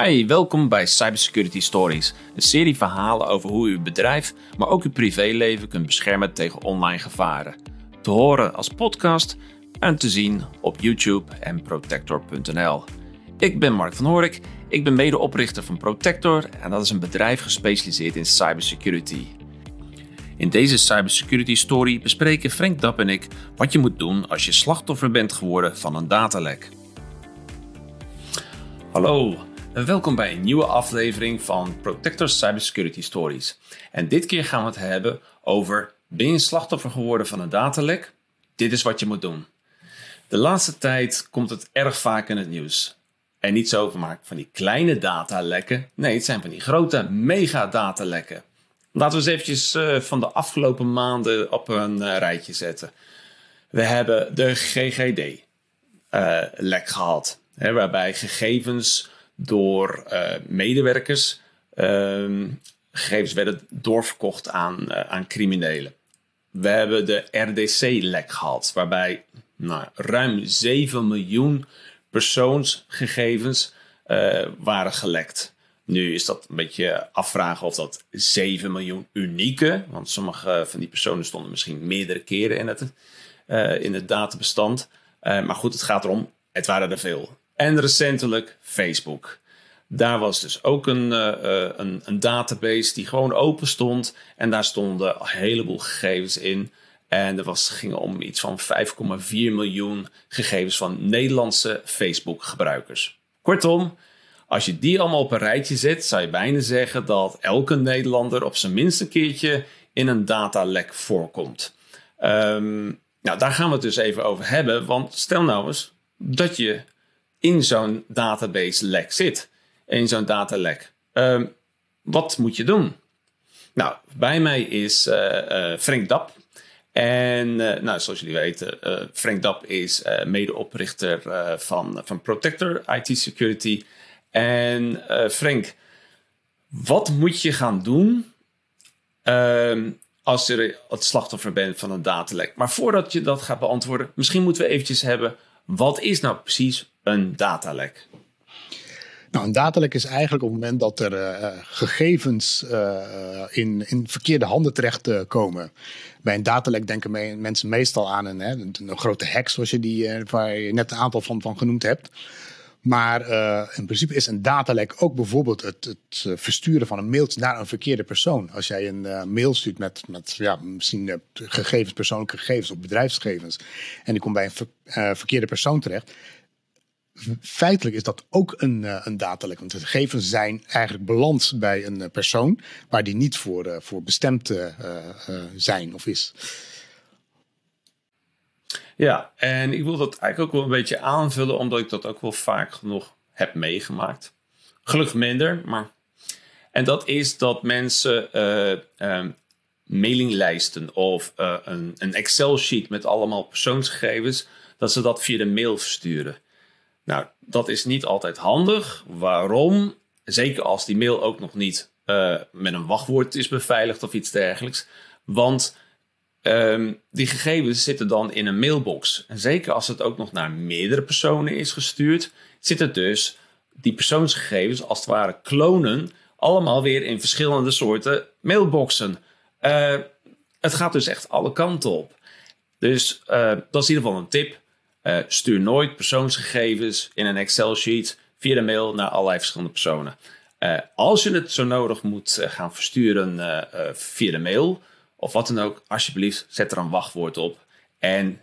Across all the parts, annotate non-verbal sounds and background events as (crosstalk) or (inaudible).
Hi, welkom bij Cybersecurity Stories, een serie verhalen over hoe u uw bedrijf, maar ook uw privéleven kunt beschermen tegen online gevaren. Te horen als podcast en te zien op YouTube en protector.nl. Ik ben Mark van Horik, ik ben medeoprichter van Protector en dat is een bedrijf gespecialiseerd in cybersecurity. In deze cybersecurity story bespreken Frank Dapp en ik wat je moet doen als je slachtoffer bent geworden van een datalek. Hallo, welkom bij een nieuwe aflevering van Protector Cybersecurity Stories. En dit keer gaan we het hebben over: ben je slachtoffer geworden van een datalek? Dit is wat je moet doen. De laatste tijd komt het erg vaak in het nieuws. En niet zo van, van die kleine datalekken. Nee, het zijn van die grote megadatalekken. Laten we eens eventjes uh, van de afgelopen maanden op een uh, rijtje zetten. We hebben de GGD-lek uh, gehad. Waarbij gegevens door medewerkers ehm, gegevens werden doorverkocht aan, aan criminelen. We hebben de RDC-lek gehad, waarbij nou, ruim 7 miljoen persoonsgegevens uh, waren gelekt. Nu is dat een beetje afvragen of dat 7 miljoen unieke, want sommige van die personen stonden misschien meerdere keren in het, in het databestand. Maar goed, het gaat erom, het waren er veel. En recentelijk Facebook. Daar was dus ook een, een, een database die gewoon open stond. En daar stonden een heleboel gegevens in en er was, ging om iets van 5,4 miljoen gegevens van Nederlandse Facebook-gebruikers. Kortom, als je die allemaal op een rijtje zet, zou je bijna zeggen dat elke Nederlander op zijn minst een keertje in een datalek voorkomt. Um, nou, daar gaan we het dus even over hebben. Want stel nou eens dat je in zo'n database lek zit. In zo'n datalek. Um, wat moet je doen? Nou, bij mij is uh, uh, Frank Dap. En uh, nou, zoals jullie weten, Frank Dap is medeoprichter van, van Protector IT Security. En Frank, wat moet je gaan doen ehm, als je het slachtoffer bent van een datalek? Maar voordat je dat gaat beantwoorden, misschien moeten we eventjes hebben, wat is nou precies een datalek? Nou, een datalek is eigenlijk op het moment dat er uh, gegevens uh, in, in verkeerde handen terechtkomen. komen. Bij een datalek denken me mensen meestal aan een, hè, een, grote hack, zoals je die, uh, waar je net een aantal van, van genoemd hebt. Maar in principe is een datalek ook bijvoorbeeld het, het, versturen van een mailtje naar een verkeerde persoon. Als jij een mail stuurt met, met ja, misschien gegevens, persoonlijke gegevens of bedrijfsgegevens. En die komt bij een ver, verkeerde persoon terecht feitelijk is dat ook een, uh, een datalek. Want de gegevens zijn eigenlijk beland bij een uh, persoon waar die niet voor, uh, voor bestemd zijn of is. Ja, en ik wil dat eigenlijk ook wel een beetje aanvullen, omdat ik dat ook wel vaak genoeg heb meegemaakt. Gelukkig minder, maar. En dat is dat mensen um, mailinglijsten of een, een Excel-sheet met allemaal persoonsgegevens, dat ze dat via de mail versturen. Nou, dat is niet altijd handig. Waarom? Zeker als die mail ook nog niet uh, met een wachtwoord is beveiligd of iets dergelijks. Want um, die gegevens zitten dan in een mailbox. En zeker als het ook nog naar meerdere personen is gestuurd, zitten dus die persoonsgegevens als het ware klonen allemaal weer in verschillende soorten mailboxen. Uh, het gaat dus echt alle kanten op. Dus uh, dat is in ieder geval een tip. Uh, stuur nooit persoonsgegevens in een Excel-sheet via de mail naar allerlei verschillende personen. Uh, als je het zo nodig moet uh, gaan versturen via de mail of wat dan ook, alsjeblieft zet er een wachtwoord op. En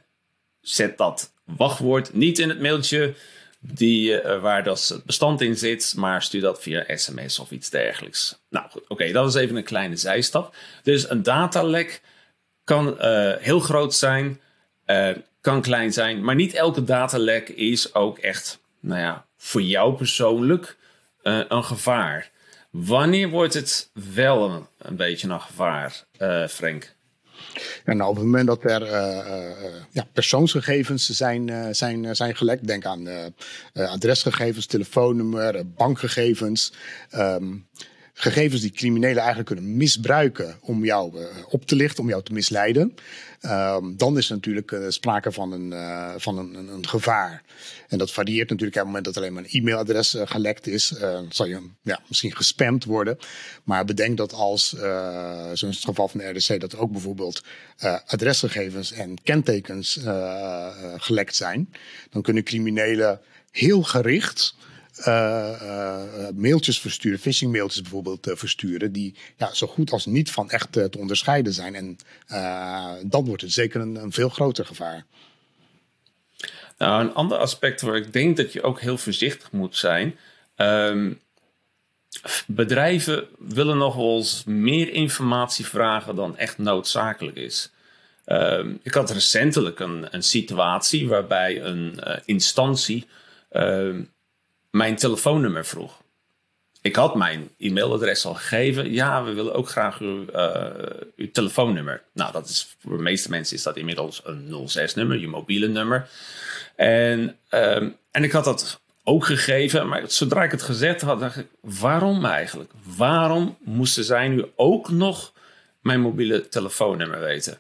zet dat wachtwoord niet in het mailtje die, waar dat bestand in zit, maar stuur dat via sms of iets dergelijks. Nou goed, oké, dat is even een kleine zijstap. Dus een datalek kan heel groot zijn kan klein zijn. Maar niet elke datalek is ook echt, nou ja, voor jou persoonlijk uh, een gevaar. Wanneer wordt het wel een, beetje een gevaar, uh, Frank? Ja, nou, op het moment dat er uh, ja, persoonsgegevens zijn, zijn, zijn gelekt, denk aan adresgegevens, telefoonnummer, bankgegevens. Um, gegevens die criminelen eigenlijk kunnen misbruiken om jou op te lichten, om jou te misleiden. Ehm, dan is er natuurlijk sprake van, een, van een, een, gevaar. En dat varieert natuurlijk op het moment dat alleen maar een e-mailadres gelekt is. zal je ja, misschien gespamd worden. Maar bedenk dat als, zoals het geval van de RDC, dat ook bijvoorbeeld adresgegevens en kentekens gelekt zijn. Dan kunnen criminelen heel gericht uh, uh, mailtjes versturen, phishing mailtjes bijvoorbeeld versturen, die ja, zo goed als niet van echt te onderscheiden zijn. En dan wordt het zeker een, een, veel groter gevaar. Nou, een ander aspect waar ik denk dat je ook heel voorzichtig moet zijn. Um, bedrijven willen nog wel eens meer informatie vragen dan echt noodzakelijk is. Uh, ik had recentelijk een, een situatie waarbij een instantie uh, mijn telefoonnummer vroeg. Ik had mijn e-mailadres al gegeven. Ja, we willen ook graag uw, uh, uw telefoonnummer. Nou, dat is voor de meeste mensen is dat inmiddels een 06-nummer, je mobiele nummer. En, um, en ik had dat ook gegeven, maar zodra ik het gezet had, dacht ik: waarom eigenlijk? Waarom moesten zij nu ook nog mijn mobiele telefoonnummer weten?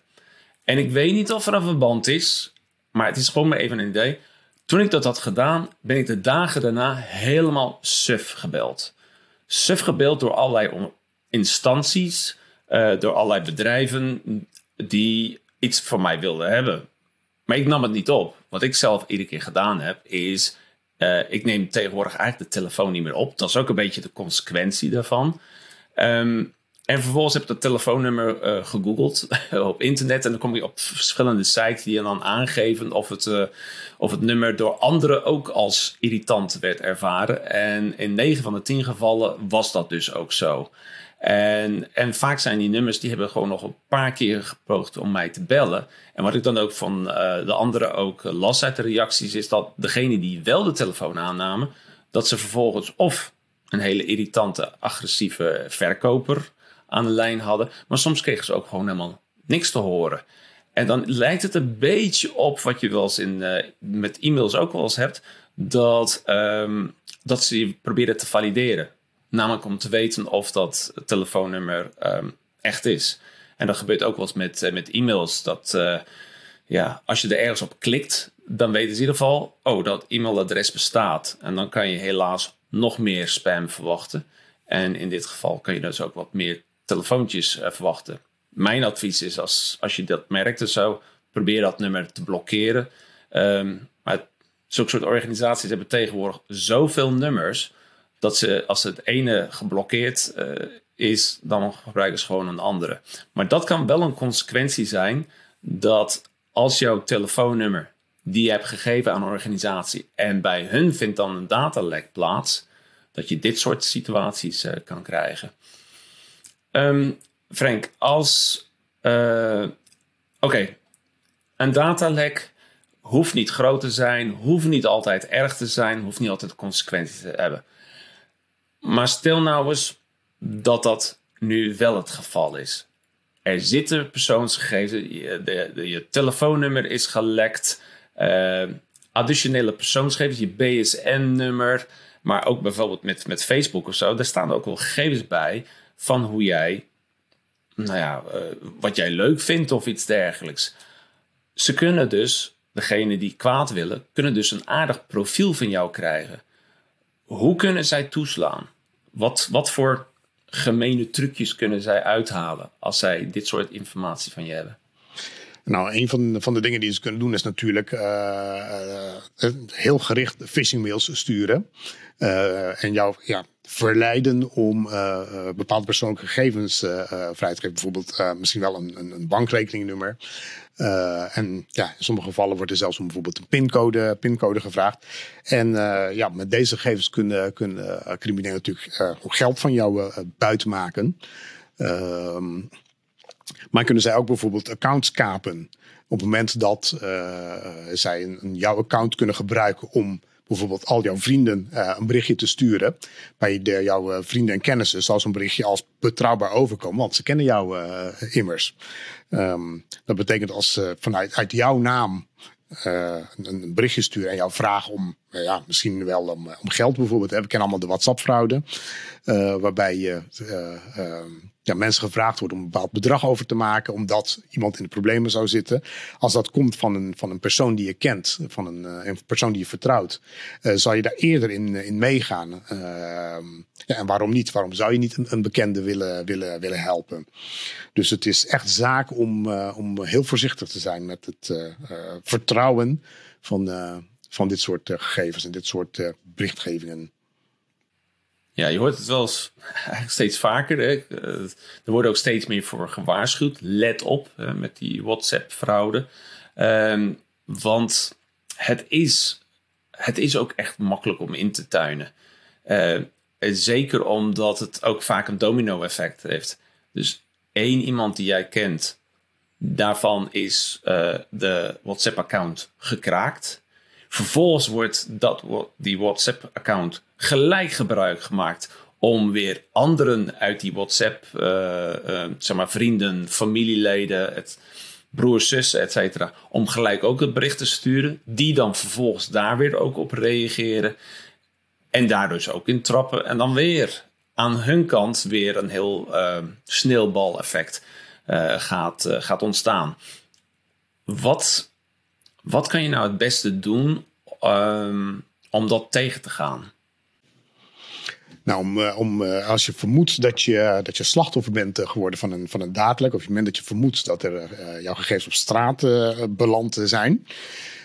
En ik weet niet of er een verband is, maar het is gewoon maar even een idee. Toen ik dat had gedaan, ben ik de dagen daarna helemaal suf gebeld. Suf gebeld door allerlei instanties, uh, door allerlei bedrijven die iets van mij wilden hebben. Maar ik nam het niet op. Wat ik zelf iedere keer gedaan heb, is uh, ik neem tegenwoordig eigenlijk de telefoon niet meer op. Dat is ook een beetje de consequentie daarvan. Um, en vervolgens heb ik dat telefoonnummer uh, gegoogeld (laughs) op internet. En dan kom je op verschillende sites die je dan aangeven of het, uh, of het nummer door anderen ook als irritant werd ervaren. En in 9 van de 10 gevallen was dat dus ook zo. En, en vaak zijn die nummers, die hebben gewoon nog een paar keer gepoogd om mij te bellen. En wat ik dan ook van uh, de anderen ook las uit de reacties, is dat degene die wel de telefoon aannamen, dat ze vervolgens of een hele irritante, agressieve verkoper aan de lijn hadden. Maar soms kregen ze ook gewoon helemaal niks te horen. En dan lijkt het een beetje op wat je wel eens in, uh, met e-mails ook wel eens hebt. Dat, um, dat ze je proberen te valideren. Namelijk om te weten of dat telefoonnummer um, echt is. En dat gebeurt ook wel eens met, uh, met e-mails. Dat uh, ja, als je er ergens op klikt, dan weten ze in ieder geval, oh, dat e-mailadres bestaat. En dan kan je helaas nog meer spam verwachten. En in dit geval kan je dus ook wat meer telefoontjes uh, verwachten. Mijn advies is als, als je dat merkt of zo, probeer dat nummer te blokkeren. Um, maar zulke soort organisaties hebben tegenwoordig zoveel nummers dat ze als het ene geblokkeerd uh, is, dan gebruiken ze gewoon een andere. Maar dat kan wel een consequentie zijn dat als jouw telefoonnummer die je hebt gegeven aan een organisatie en bij hun vindt dan een datalek plaats, dat je dit soort situaties uh, kan krijgen. Um, Frank, als. Uh, Oké, een datalek hoeft niet groot te zijn, hoeft niet altijd erg te zijn, hoeft niet altijd consequenties te hebben. Maar stel nou eens dat dat nu wel het geval is. Er zitten persoonsgegevens, je, je telefoonnummer is gelekt, uh, additionele persoonsgegevens, je BSN-nummer, maar ook bijvoorbeeld met, met Facebook of zo, daar staan ook wel gegevens bij van hoe jij, nou ja, uh, wat jij leuk vindt of iets dergelijks. Ze kunnen dus, degene die kwaad willen, kunnen dus een aardig profiel van jou krijgen. Hoe kunnen zij toeslaan? Wat, wat voor gemene trucjes kunnen zij uithalen als zij dit soort informatie van je hebben? Nou, een van, van de dingen die ze kunnen doen is natuurlijk uh, uh, heel gericht phishing mails sturen. En jou ja, verleiden om uh, bepaalde persoonlijke gegevens uh, vrij te geven. Bijvoorbeeld misschien wel een, een bankrekeningnummer. en ja, in sommige gevallen wordt er zelfs om bijvoorbeeld een pincode, pincode gevraagd. En ja, met deze gegevens kunnen, kunnen criminelen natuurlijk geld van jou buiten maken. Ehm, maar kunnen zij ook bijvoorbeeld accounts kapen. Op het moment dat zij een, jouw account kunnen gebruiken om bijvoorbeeld al jouw vrienden uh, een berichtje te sturen. Bij de, jouw uh, vrienden en kennissen zal zo'n berichtje als betrouwbaar overkomen, want ze kennen jou uh, immers. Um, dat betekent als ze vanuit uit jouw naam een, berichtje sturen en jou vragen om ja, misschien wel om, om geld bijvoorbeeld. We kennen allemaal de WhatsApp-fraude. waarbij je ehm, ja, mensen gevraagd wordt om een bepaald bedrag over te maken, omdat iemand in de problemen zou zitten. Als dat komt van een, van een persoon die je kent, van een, een persoon die je vertrouwt, zal je daar eerder in, in meegaan. Uh, ja, en waarom niet? Waarom zou je niet een, een, bekende willen, willen, willen helpen? Dus het is echt zaak om, om heel voorzichtig te zijn met het vertrouwen van, van dit soort gegevens en dit soort berichtgevingen. Ja, je hoort het wel eens, eigenlijk steeds vaker. Hè. Eh, er wordt ook steeds meer voor gewaarschuwd. Let op met die WhatsApp-fraude. Um, want het is, het is ook echt makkelijk om in te tuinen. Zeker omdat het ook vaak een domino-effect heeft. Dus één iemand die jij kent, daarvan is de WhatsApp-account gekraakt. Vervolgens wordt dat, die WhatsApp-account gelijk gebruik gemaakt om weer anderen uit die WhatsApp, uh, zeg maar vrienden, familieleden, broers, zussen, et cetera, om gelijk ook het bericht te sturen, die dan vervolgens daar weer ook op reageren en daar dus ook in trappen en dan weer aan hun kant weer een heel uh, sneeuwbaleffect gaat, gaat ontstaan. Wat, wat kan je nou het beste doen um, om dat tegen te gaan? Nou, om, eh, om, eh, als je vermoedt dat je, dat je slachtoffer bent eh, geworden van een, van een of je vermoedt dat er jouw gegevens op straat beland zijn,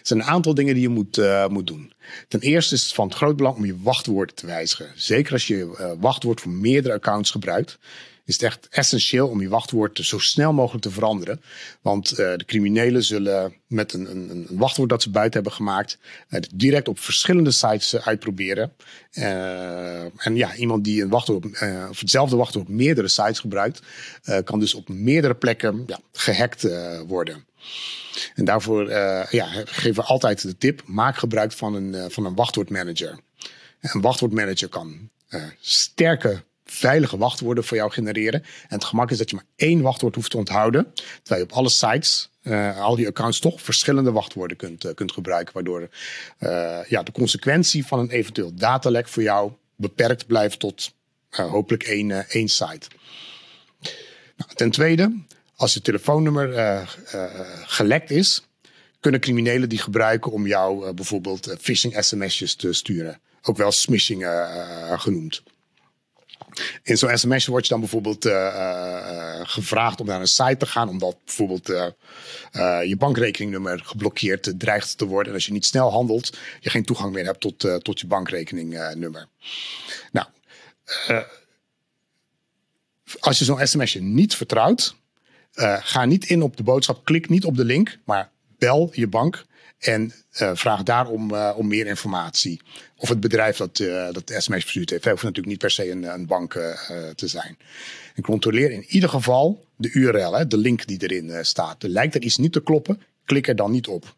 zijn een aantal dingen die je moet, moet doen. Ten eerste is het van het groot belang om je wachtwoorden te wijzigen. Zeker als je wachtwoord voor meerdere accounts gebruikt is het echt essentieel om je wachtwoord zo snel mogelijk te veranderen. Want uh, de criminelen zullen met een, een, een, wachtwoord dat ze buiten hebben gemaakt, uh, direct op verschillende sites uh, uitproberen. en ja, iemand die een wachtwoord, of hetzelfde wachtwoord op meerdere sites gebruikt, kan dus op meerdere plekken ja, gehackt worden. En daarvoor ja, geven we altijd de tip: maak gebruik van een, van een wachtwoordmanager. Een wachtwoordmanager kan sterke veilige wachtwoorden voor jou genereren. En het gemak is dat je maar één wachtwoord hoeft te onthouden. Terwijl je op alle sites, uh, al die accounts, toch verschillende wachtwoorden kunt, uh, kunt gebruiken. Waardoor uh, ja, de consequentie van een eventueel datalek voor jou beperkt blijft tot hopelijk één, één site. Nou, ten tweede, als je telefoonnummer gelekt is, kunnen criminelen die gebruiken om jou bijvoorbeeld phishing sms'jes te sturen. Ook wel smishing genoemd. In zo'n sms word je dan bijvoorbeeld uh, uh, gevraagd om naar een site te gaan, omdat bijvoorbeeld uh, je bankrekeningnummer geblokkeerd dreigt te worden. En als je niet snel handelt, je geen toegang meer hebt tot, tot je bankrekeningnummer. nou, als je zo'n sms'je niet vertrouwt, ga niet in op de boodschap, klik niet op de link, maar bel je bank en uh, vraag daarom uh, om meer informatie. Of het bedrijf dat, uh, dat de sms verstuurd heeft. hoeft natuurlijk niet per se een, een bank te zijn. En controleer in ieder geval de URL, hè, de link die erin staat. Lijkt er iets niet te kloppen, klik er dan niet op.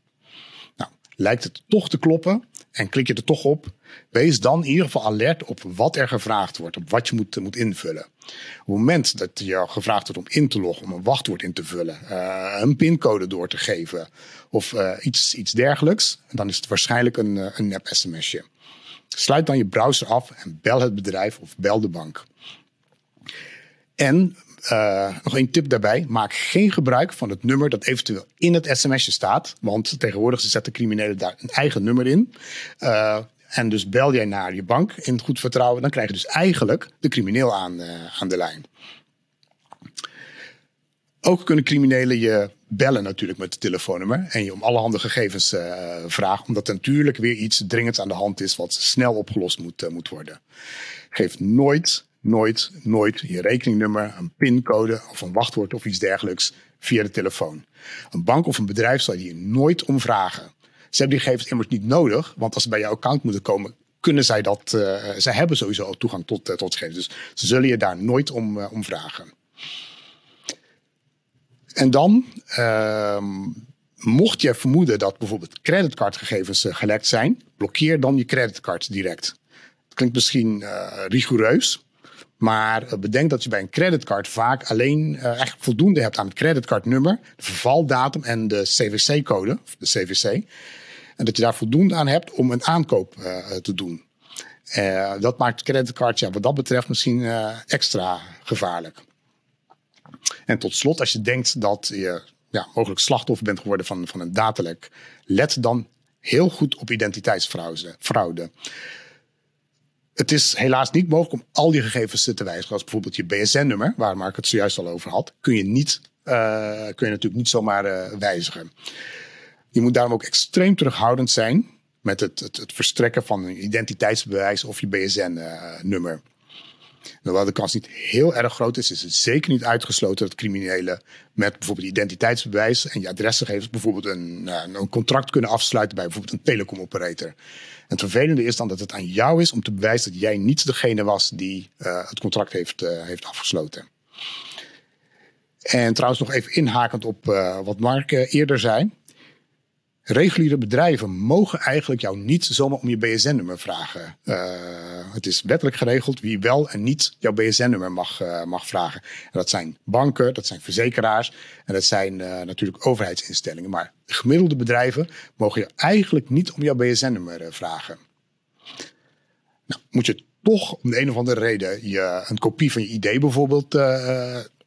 Nou, lijkt het toch te kloppen en klik je er toch op, wees dan in ieder geval alert op wat er gevraagd wordt, op wat je moet, moet invullen. Op het moment dat je gevraagd wordt om in te loggen, om een wachtwoord in te vullen, uh, een pincode door te geven of uh, iets, iets dergelijks, dan is het waarschijnlijk een, eh, een nep-sms'je. Sluit dan je browser af en bel het bedrijf of bel de bank. En uh, nog één tip daarbij. Maak geen gebruik van het nummer dat eventueel in het sms'je staat. Want tegenwoordig zetten criminelen daar een eigen nummer in. Uh, en dus bel jij naar je bank in goed vertrouwen. Dan krijg je dus eigenlijk de crimineel aan, uh, aan de lijn. Ook kunnen criminelen je bellen natuurlijk met het telefoonnummer. En je om allerhande gegevens vragen. Omdat er natuurlijk weer iets dringends aan de hand is wat snel opgelost moet, moet worden. Geef nooit nooit, nooit je rekeningnummer, een pincode of een wachtwoord of iets dergelijks via de telefoon. Een bank of een bedrijf zal je nooit om vragen. Ze hebben die gegevens immers niet nodig, want als ze bij jouw account moeten komen, kunnen zij dat. Uh, zij hebben sowieso toegang tot, uh, tot gegevens. Dus ze zullen je daar nooit om, uh, om vragen. En dan, uh, mocht je vermoeden dat bijvoorbeeld creditcardgegevens gelekt zijn, blokkeer dan je creditcard direct. Het klinkt misschien rigoureus, maar bedenk dat je bij een creditcard vaak alleen uh, eigenlijk voldoende hebt aan het creditcardnummer, de vervaldatum en de CVC-code, de CVC. En dat je daar voldoende aan hebt om een aankoop te doen. dat maakt creditcard ja, wat dat betreft misschien extra gevaarlijk. En tot slot, als je denkt dat je ja, mogelijk slachtoffer bent geworden van, van een datalek, let dan heel goed op identiteitsfraude. Het is helaas niet mogelijk om al die gegevens te wijzigen. Als bijvoorbeeld je BSN-nummer, waar Mark het zojuist al over had, kun je, niet, uh, kun je natuurlijk niet zomaar uh, wijzigen. Je moet daarom ook extreem terughoudend zijn met het, het, het verstrekken van een identiteitsbewijs of je BSN-nummer. Uh, Hoewel de kans niet heel erg groot is, is het zeker niet uitgesloten dat criminelen met bijvoorbeeld identiteitsbewijs en je adresgegevens bijvoorbeeld een, een contract kunnen afsluiten bij bijvoorbeeld een telecomoperator. Het vervelende is dan dat het aan jou is om te bewijzen dat jij niet degene was die uh, het contract heeft, uh, heeft afgesloten. En trouwens nog even inhakend op wat Mark eerder zei. Reguliere bedrijven mogen eigenlijk jou niet zomaar om je BSN-nummer vragen. Uh, het is wettelijk geregeld wie wel en niet jouw BSN-nummer mag, uh, mag vragen. En dat zijn banken, dat zijn verzekeraars en dat zijn uh, natuurlijk overheidsinstellingen. Maar gemiddelde bedrijven mogen je eigenlijk niet om jouw BSN-nummer vragen. Nou, moet je toch om de een of andere reden je, een kopie van je ID bijvoorbeeld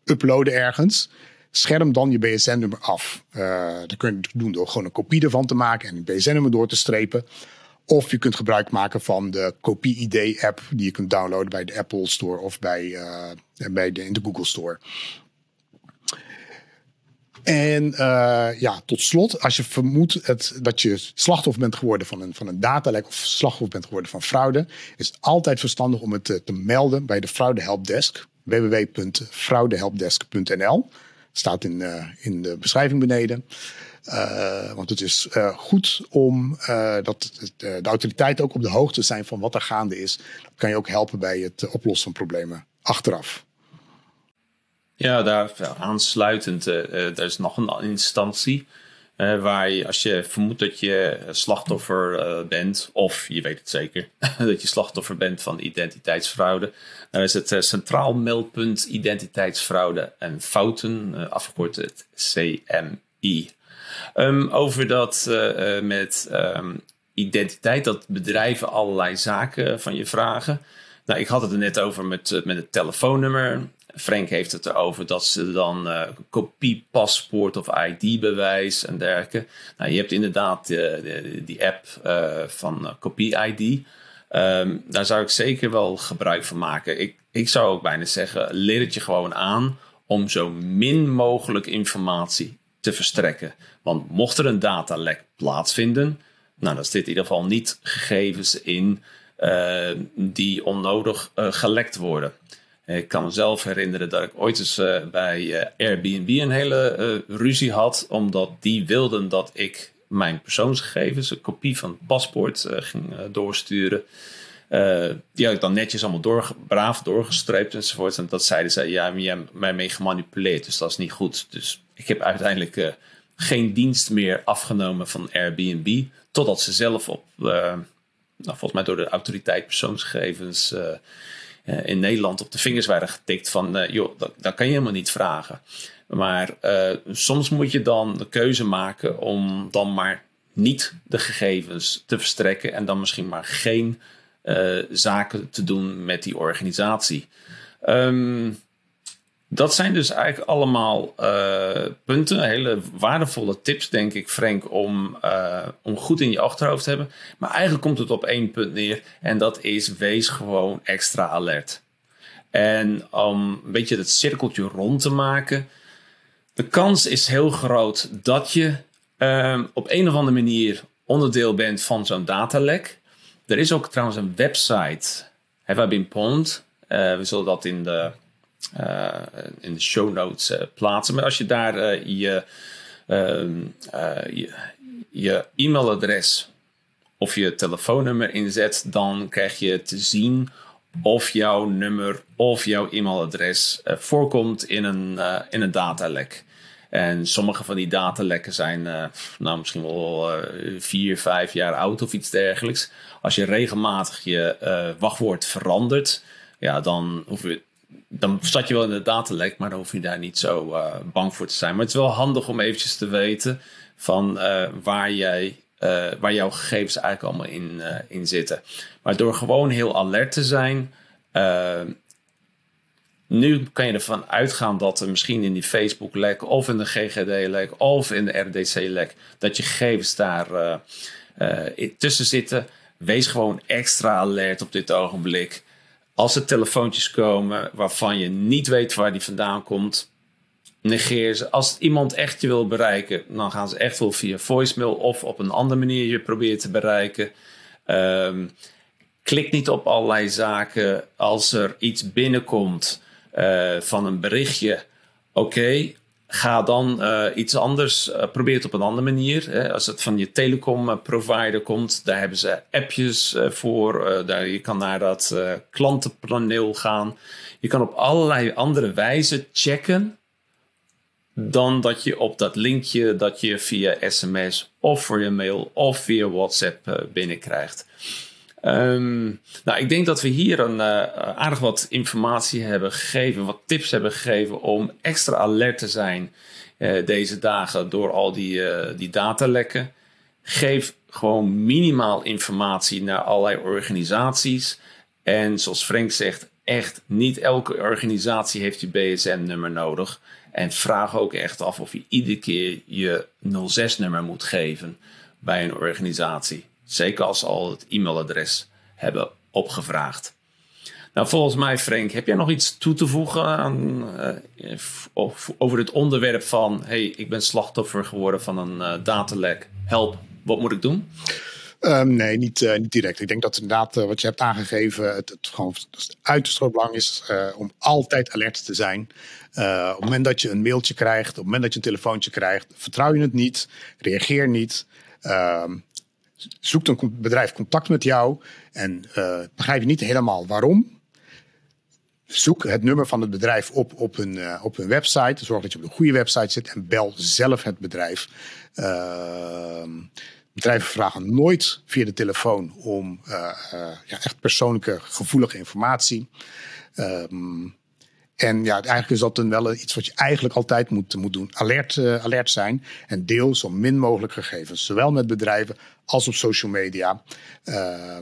uploaden ergens Scherm dan je BSN-nummer af. Uh, dat kun je doen door gewoon een kopie ervan te maken en een BSN-nummer door te strepen. Of je kunt gebruik maken van de Kopie-ID-app die je kunt downloaden bij de Apple Store of bij, uh, bij de, in de Google Store. En uh, ja, tot slot, als je vermoedt het, dat je slachtoffer bent geworden van een, van een datalek of slachtoffer bent geworden van fraude, is het altijd verstandig om het te, te melden bij de Fraude Helpdesk www.fraudehelpdesk.nl staat in, uh, in de beschrijving beneden. Uh, want het is uh, goed om dat de autoriteiten ook op de hoogte zijn van wat er gaande is. Dat kan je ook helpen bij het oplossen van problemen achteraf. Ja, daar aansluitend, er is nog een instantie uh, waar je, als je vermoedt dat je slachtoffer uh, bent, of je weet het zeker, (laughs) dat je slachtoffer bent van identiteitsfraude, dan is het uh, Centraal Meldpunt Identiteitsfraude en Fouten, afgekort het CMI. Um, over dat met um, identiteit, dat bedrijven allerlei zaken van je vragen. Nou, ik had het er net over met, met het telefoonnummer. Frank heeft het erover dat ze dan uh, kopie paspoort of ID-bewijs en dergelijke. Nou, je hebt inderdaad uh, die app uh, van kopie ID. Um, daar zou ik zeker wel gebruik van maken. Ik, ik zou ook bijna zeggen, leer het je gewoon aan om zo min mogelijk informatie te verstrekken. Want mocht er een datalek plaatsvinden, nou, dan zit in ieder geval niet gegevens in die onnodig gelekt worden. Ik kan mezelf herinneren dat ik ooit eens uh, bij uh, Airbnb een hele uh, ruzie had, omdat die wilden dat ik mijn persoonsgegevens, een kopie van het paspoort, ging doorsturen. die had ik dan netjes allemaal door, braaf doorgestreept enzovoort. En dat zeiden ze, ja, je hebt mij mee gemanipuleerd, dus dat is niet goed. Dus ik heb uiteindelijk geen dienst meer afgenomen van Airbnb, totdat ze zelf op, nou, volgens mij door de autoriteit persoonsgegevens eh, in Nederland op de vingers waren getikt van, uh, joh, dat, kan je helemaal niet vragen. Maar uh, soms moet je dan de keuze maken om dan maar niet de gegevens te verstrekken en dan misschien maar geen zaken te doen met die organisatie. Um, dat zijn dus eigenlijk allemaal uh, punten, hele waardevolle tips, denk ik, Frank, om, uh, om goed in je achterhoofd te hebben. Maar eigenlijk komt het op één punt neer en dat is: wees gewoon extra alert. En om een beetje het cirkeltje rond te maken, de kans is heel groot dat je uh, op een of andere manier onderdeel bent van zo'n datalek. Er is ook trouwens een website, Have I Been Pwned? we zullen dat in de in de show notes uh, plaatsen. Maar als je daar uh, je, ehm, je, je, e-mailadres of je telefoonnummer inzet, dan krijg je te zien of jouw nummer of jouw e-mailadres voorkomt in een, in een datalek. En sommige van die datalekken zijn nou, misschien wel vier, vijf jaar oud of iets dergelijks. Als je regelmatig je wachtwoord verandert, ja, dan hoef je dan zat je wel in de datalek, maar dan hoef je daar niet zo uh, bang voor te zijn. Maar het is wel handig om eventjes te weten van uh, waar jij waar jouw gegevens eigenlijk allemaal in, in zitten. Maar door gewoon heel alert te zijn, nu kan je ervan uitgaan dat er misschien in die Facebook-lek of in de GGD-lek of in de RDC-lek, dat je gegevens daar tussen zitten. Wees gewoon extra alert op dit ogenblik. Als er telefoontjes komen waarvan je niet weet waar die vandaan komt, negeer ze. Als iemand echt je wil bereiken, dan gaan ze echt wel via voicemail of op een andere manier je proberen te bereiken. Um, klik niet op allerlei zaken. Als er iets binnenkomt uh, van een berichtje, oké, ga dan uh, iets anders, uh, probeer het op een andere manier. Hè. Als het van je telecom provider komt, daar hebben ze appjes voor. daar, je kan naar dat klantenpaneel gaan. Je kan op allerlei andere wijzen checken dan dat je op dat linkje dat je via sms of voor je mail of via WhatsApp binnenkrijgt. Um, nou, ik denk dat we hier een uh, aardig wat informatie hebben gegeven, wat tips hebben gegeven om extra alert te zijn uh, deze dagen door al die, uh, die datalekken. Geef gewoon minimaal informatie naar allerlei organisaties. En zoals Frank zegt, echt niet elke organisatie heeft je BSN-nummer nodig. En vraag ook echt af of je iedere keer je 06-nummer moet geven bij een organisatie. Zeker als ze al het e-mailadres hebben opgevraagd. Nou, volgens mij, Frank, heb jij nog iets toe te voegen aan, uh, over het onderwerp van: hey, ik ben slachtoffer geworden van een uh, datalek. Help, wat moet ik doen? Um, nee, niet, uh, niet direct. Ik denk dat inderdaad wat je hebt aangegeven, het, het gewoon uiterst belang is om altijd alert te zijn. op het moment dat je een mailtje krijgt, op het moment dat je een telefoontje krijgt, vertrouw je het niet, reageer niet. Ehm, zoekt een bedrijf contact met jou en uh, begrijp je niet helemaal waarom. Zoek het nummer van het bedrijf op op hun, uh, op hun website. Zorg dat je op de goede website zit en bel zelf het bedrijf. Uh, bedrijven vragen nooit via de telefoon om uh, ja, echt persoonlijke, gevoelige informatie. Ehm, en ja, eigenlijk is dat dan wel iets wat je eigenlijk altijd moet, moet doen. Alert, uh, alert zijn en deel zo min mogelijk gegevens. Zowel met bedrijven als op social media. Uh,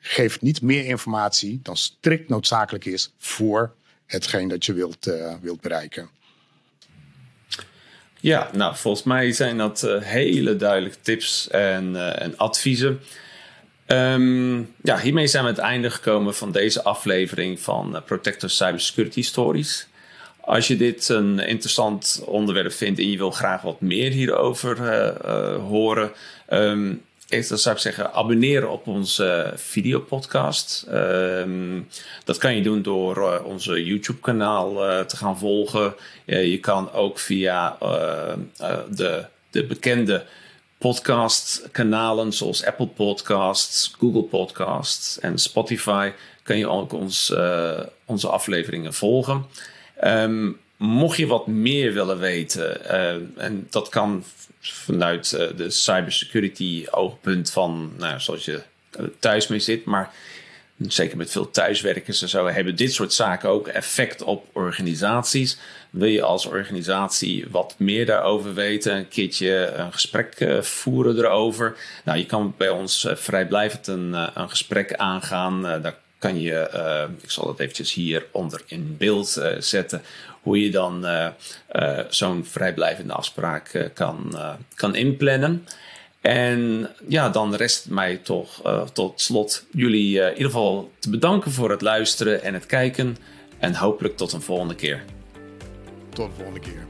geef niet meer informatie dan strikt noodzakelijk is voor hetgeen dat je wilt, uh, wilt bereiken. Ja, nou volgens mij zijn dat uh, hele duidelijke tips en, en adviezen. Um, ja, hiermee zijn we het einde gekomen van deze aflevering van uh, Protector Cybersecurity Stories. Als je dit een interessant onderwerp vindt en je wil graag wat meer hierover uh, uh, horen, um, dan zou ik zeggen, abonneer op onze videopodcast. Um, dat kan je doen door onze YouTube-kanaal te gaan volgen. je kan ook via de, de bekende podcastkanalen zoals Apple Podcasts, Google Podcasts en Spotify kan je ook ons, uh, onze afleveringen volgen. Um, mocht je wat meer willen weten, uh, en dat kan vanuit uh, de cybersecurity oogpunt van, nou, zoals je thuis mee zit, maar zeker met veel thuiswerkers en zo, hebben dit soort zaken ook effect op organisaties. Wil je als organisatie wat meer daarover weten, een keertje een gesprek uh, voeren erover? Nou, je kan bij ons uh, vrijblijvend een, uh, een gesprek aangaan. daar kan je, ik zal dat eventjes hier onder in beeld zetten, hoe je dan zo'n vrijblijvende afspraak kan, kan inplannen. En ja, dan rest mij toch uh, tot slot jullie uh, in ieder geval te bedanken voor het luisteren en het kijken. En hopelijk tot een volgende keer. Tot de volgende keer.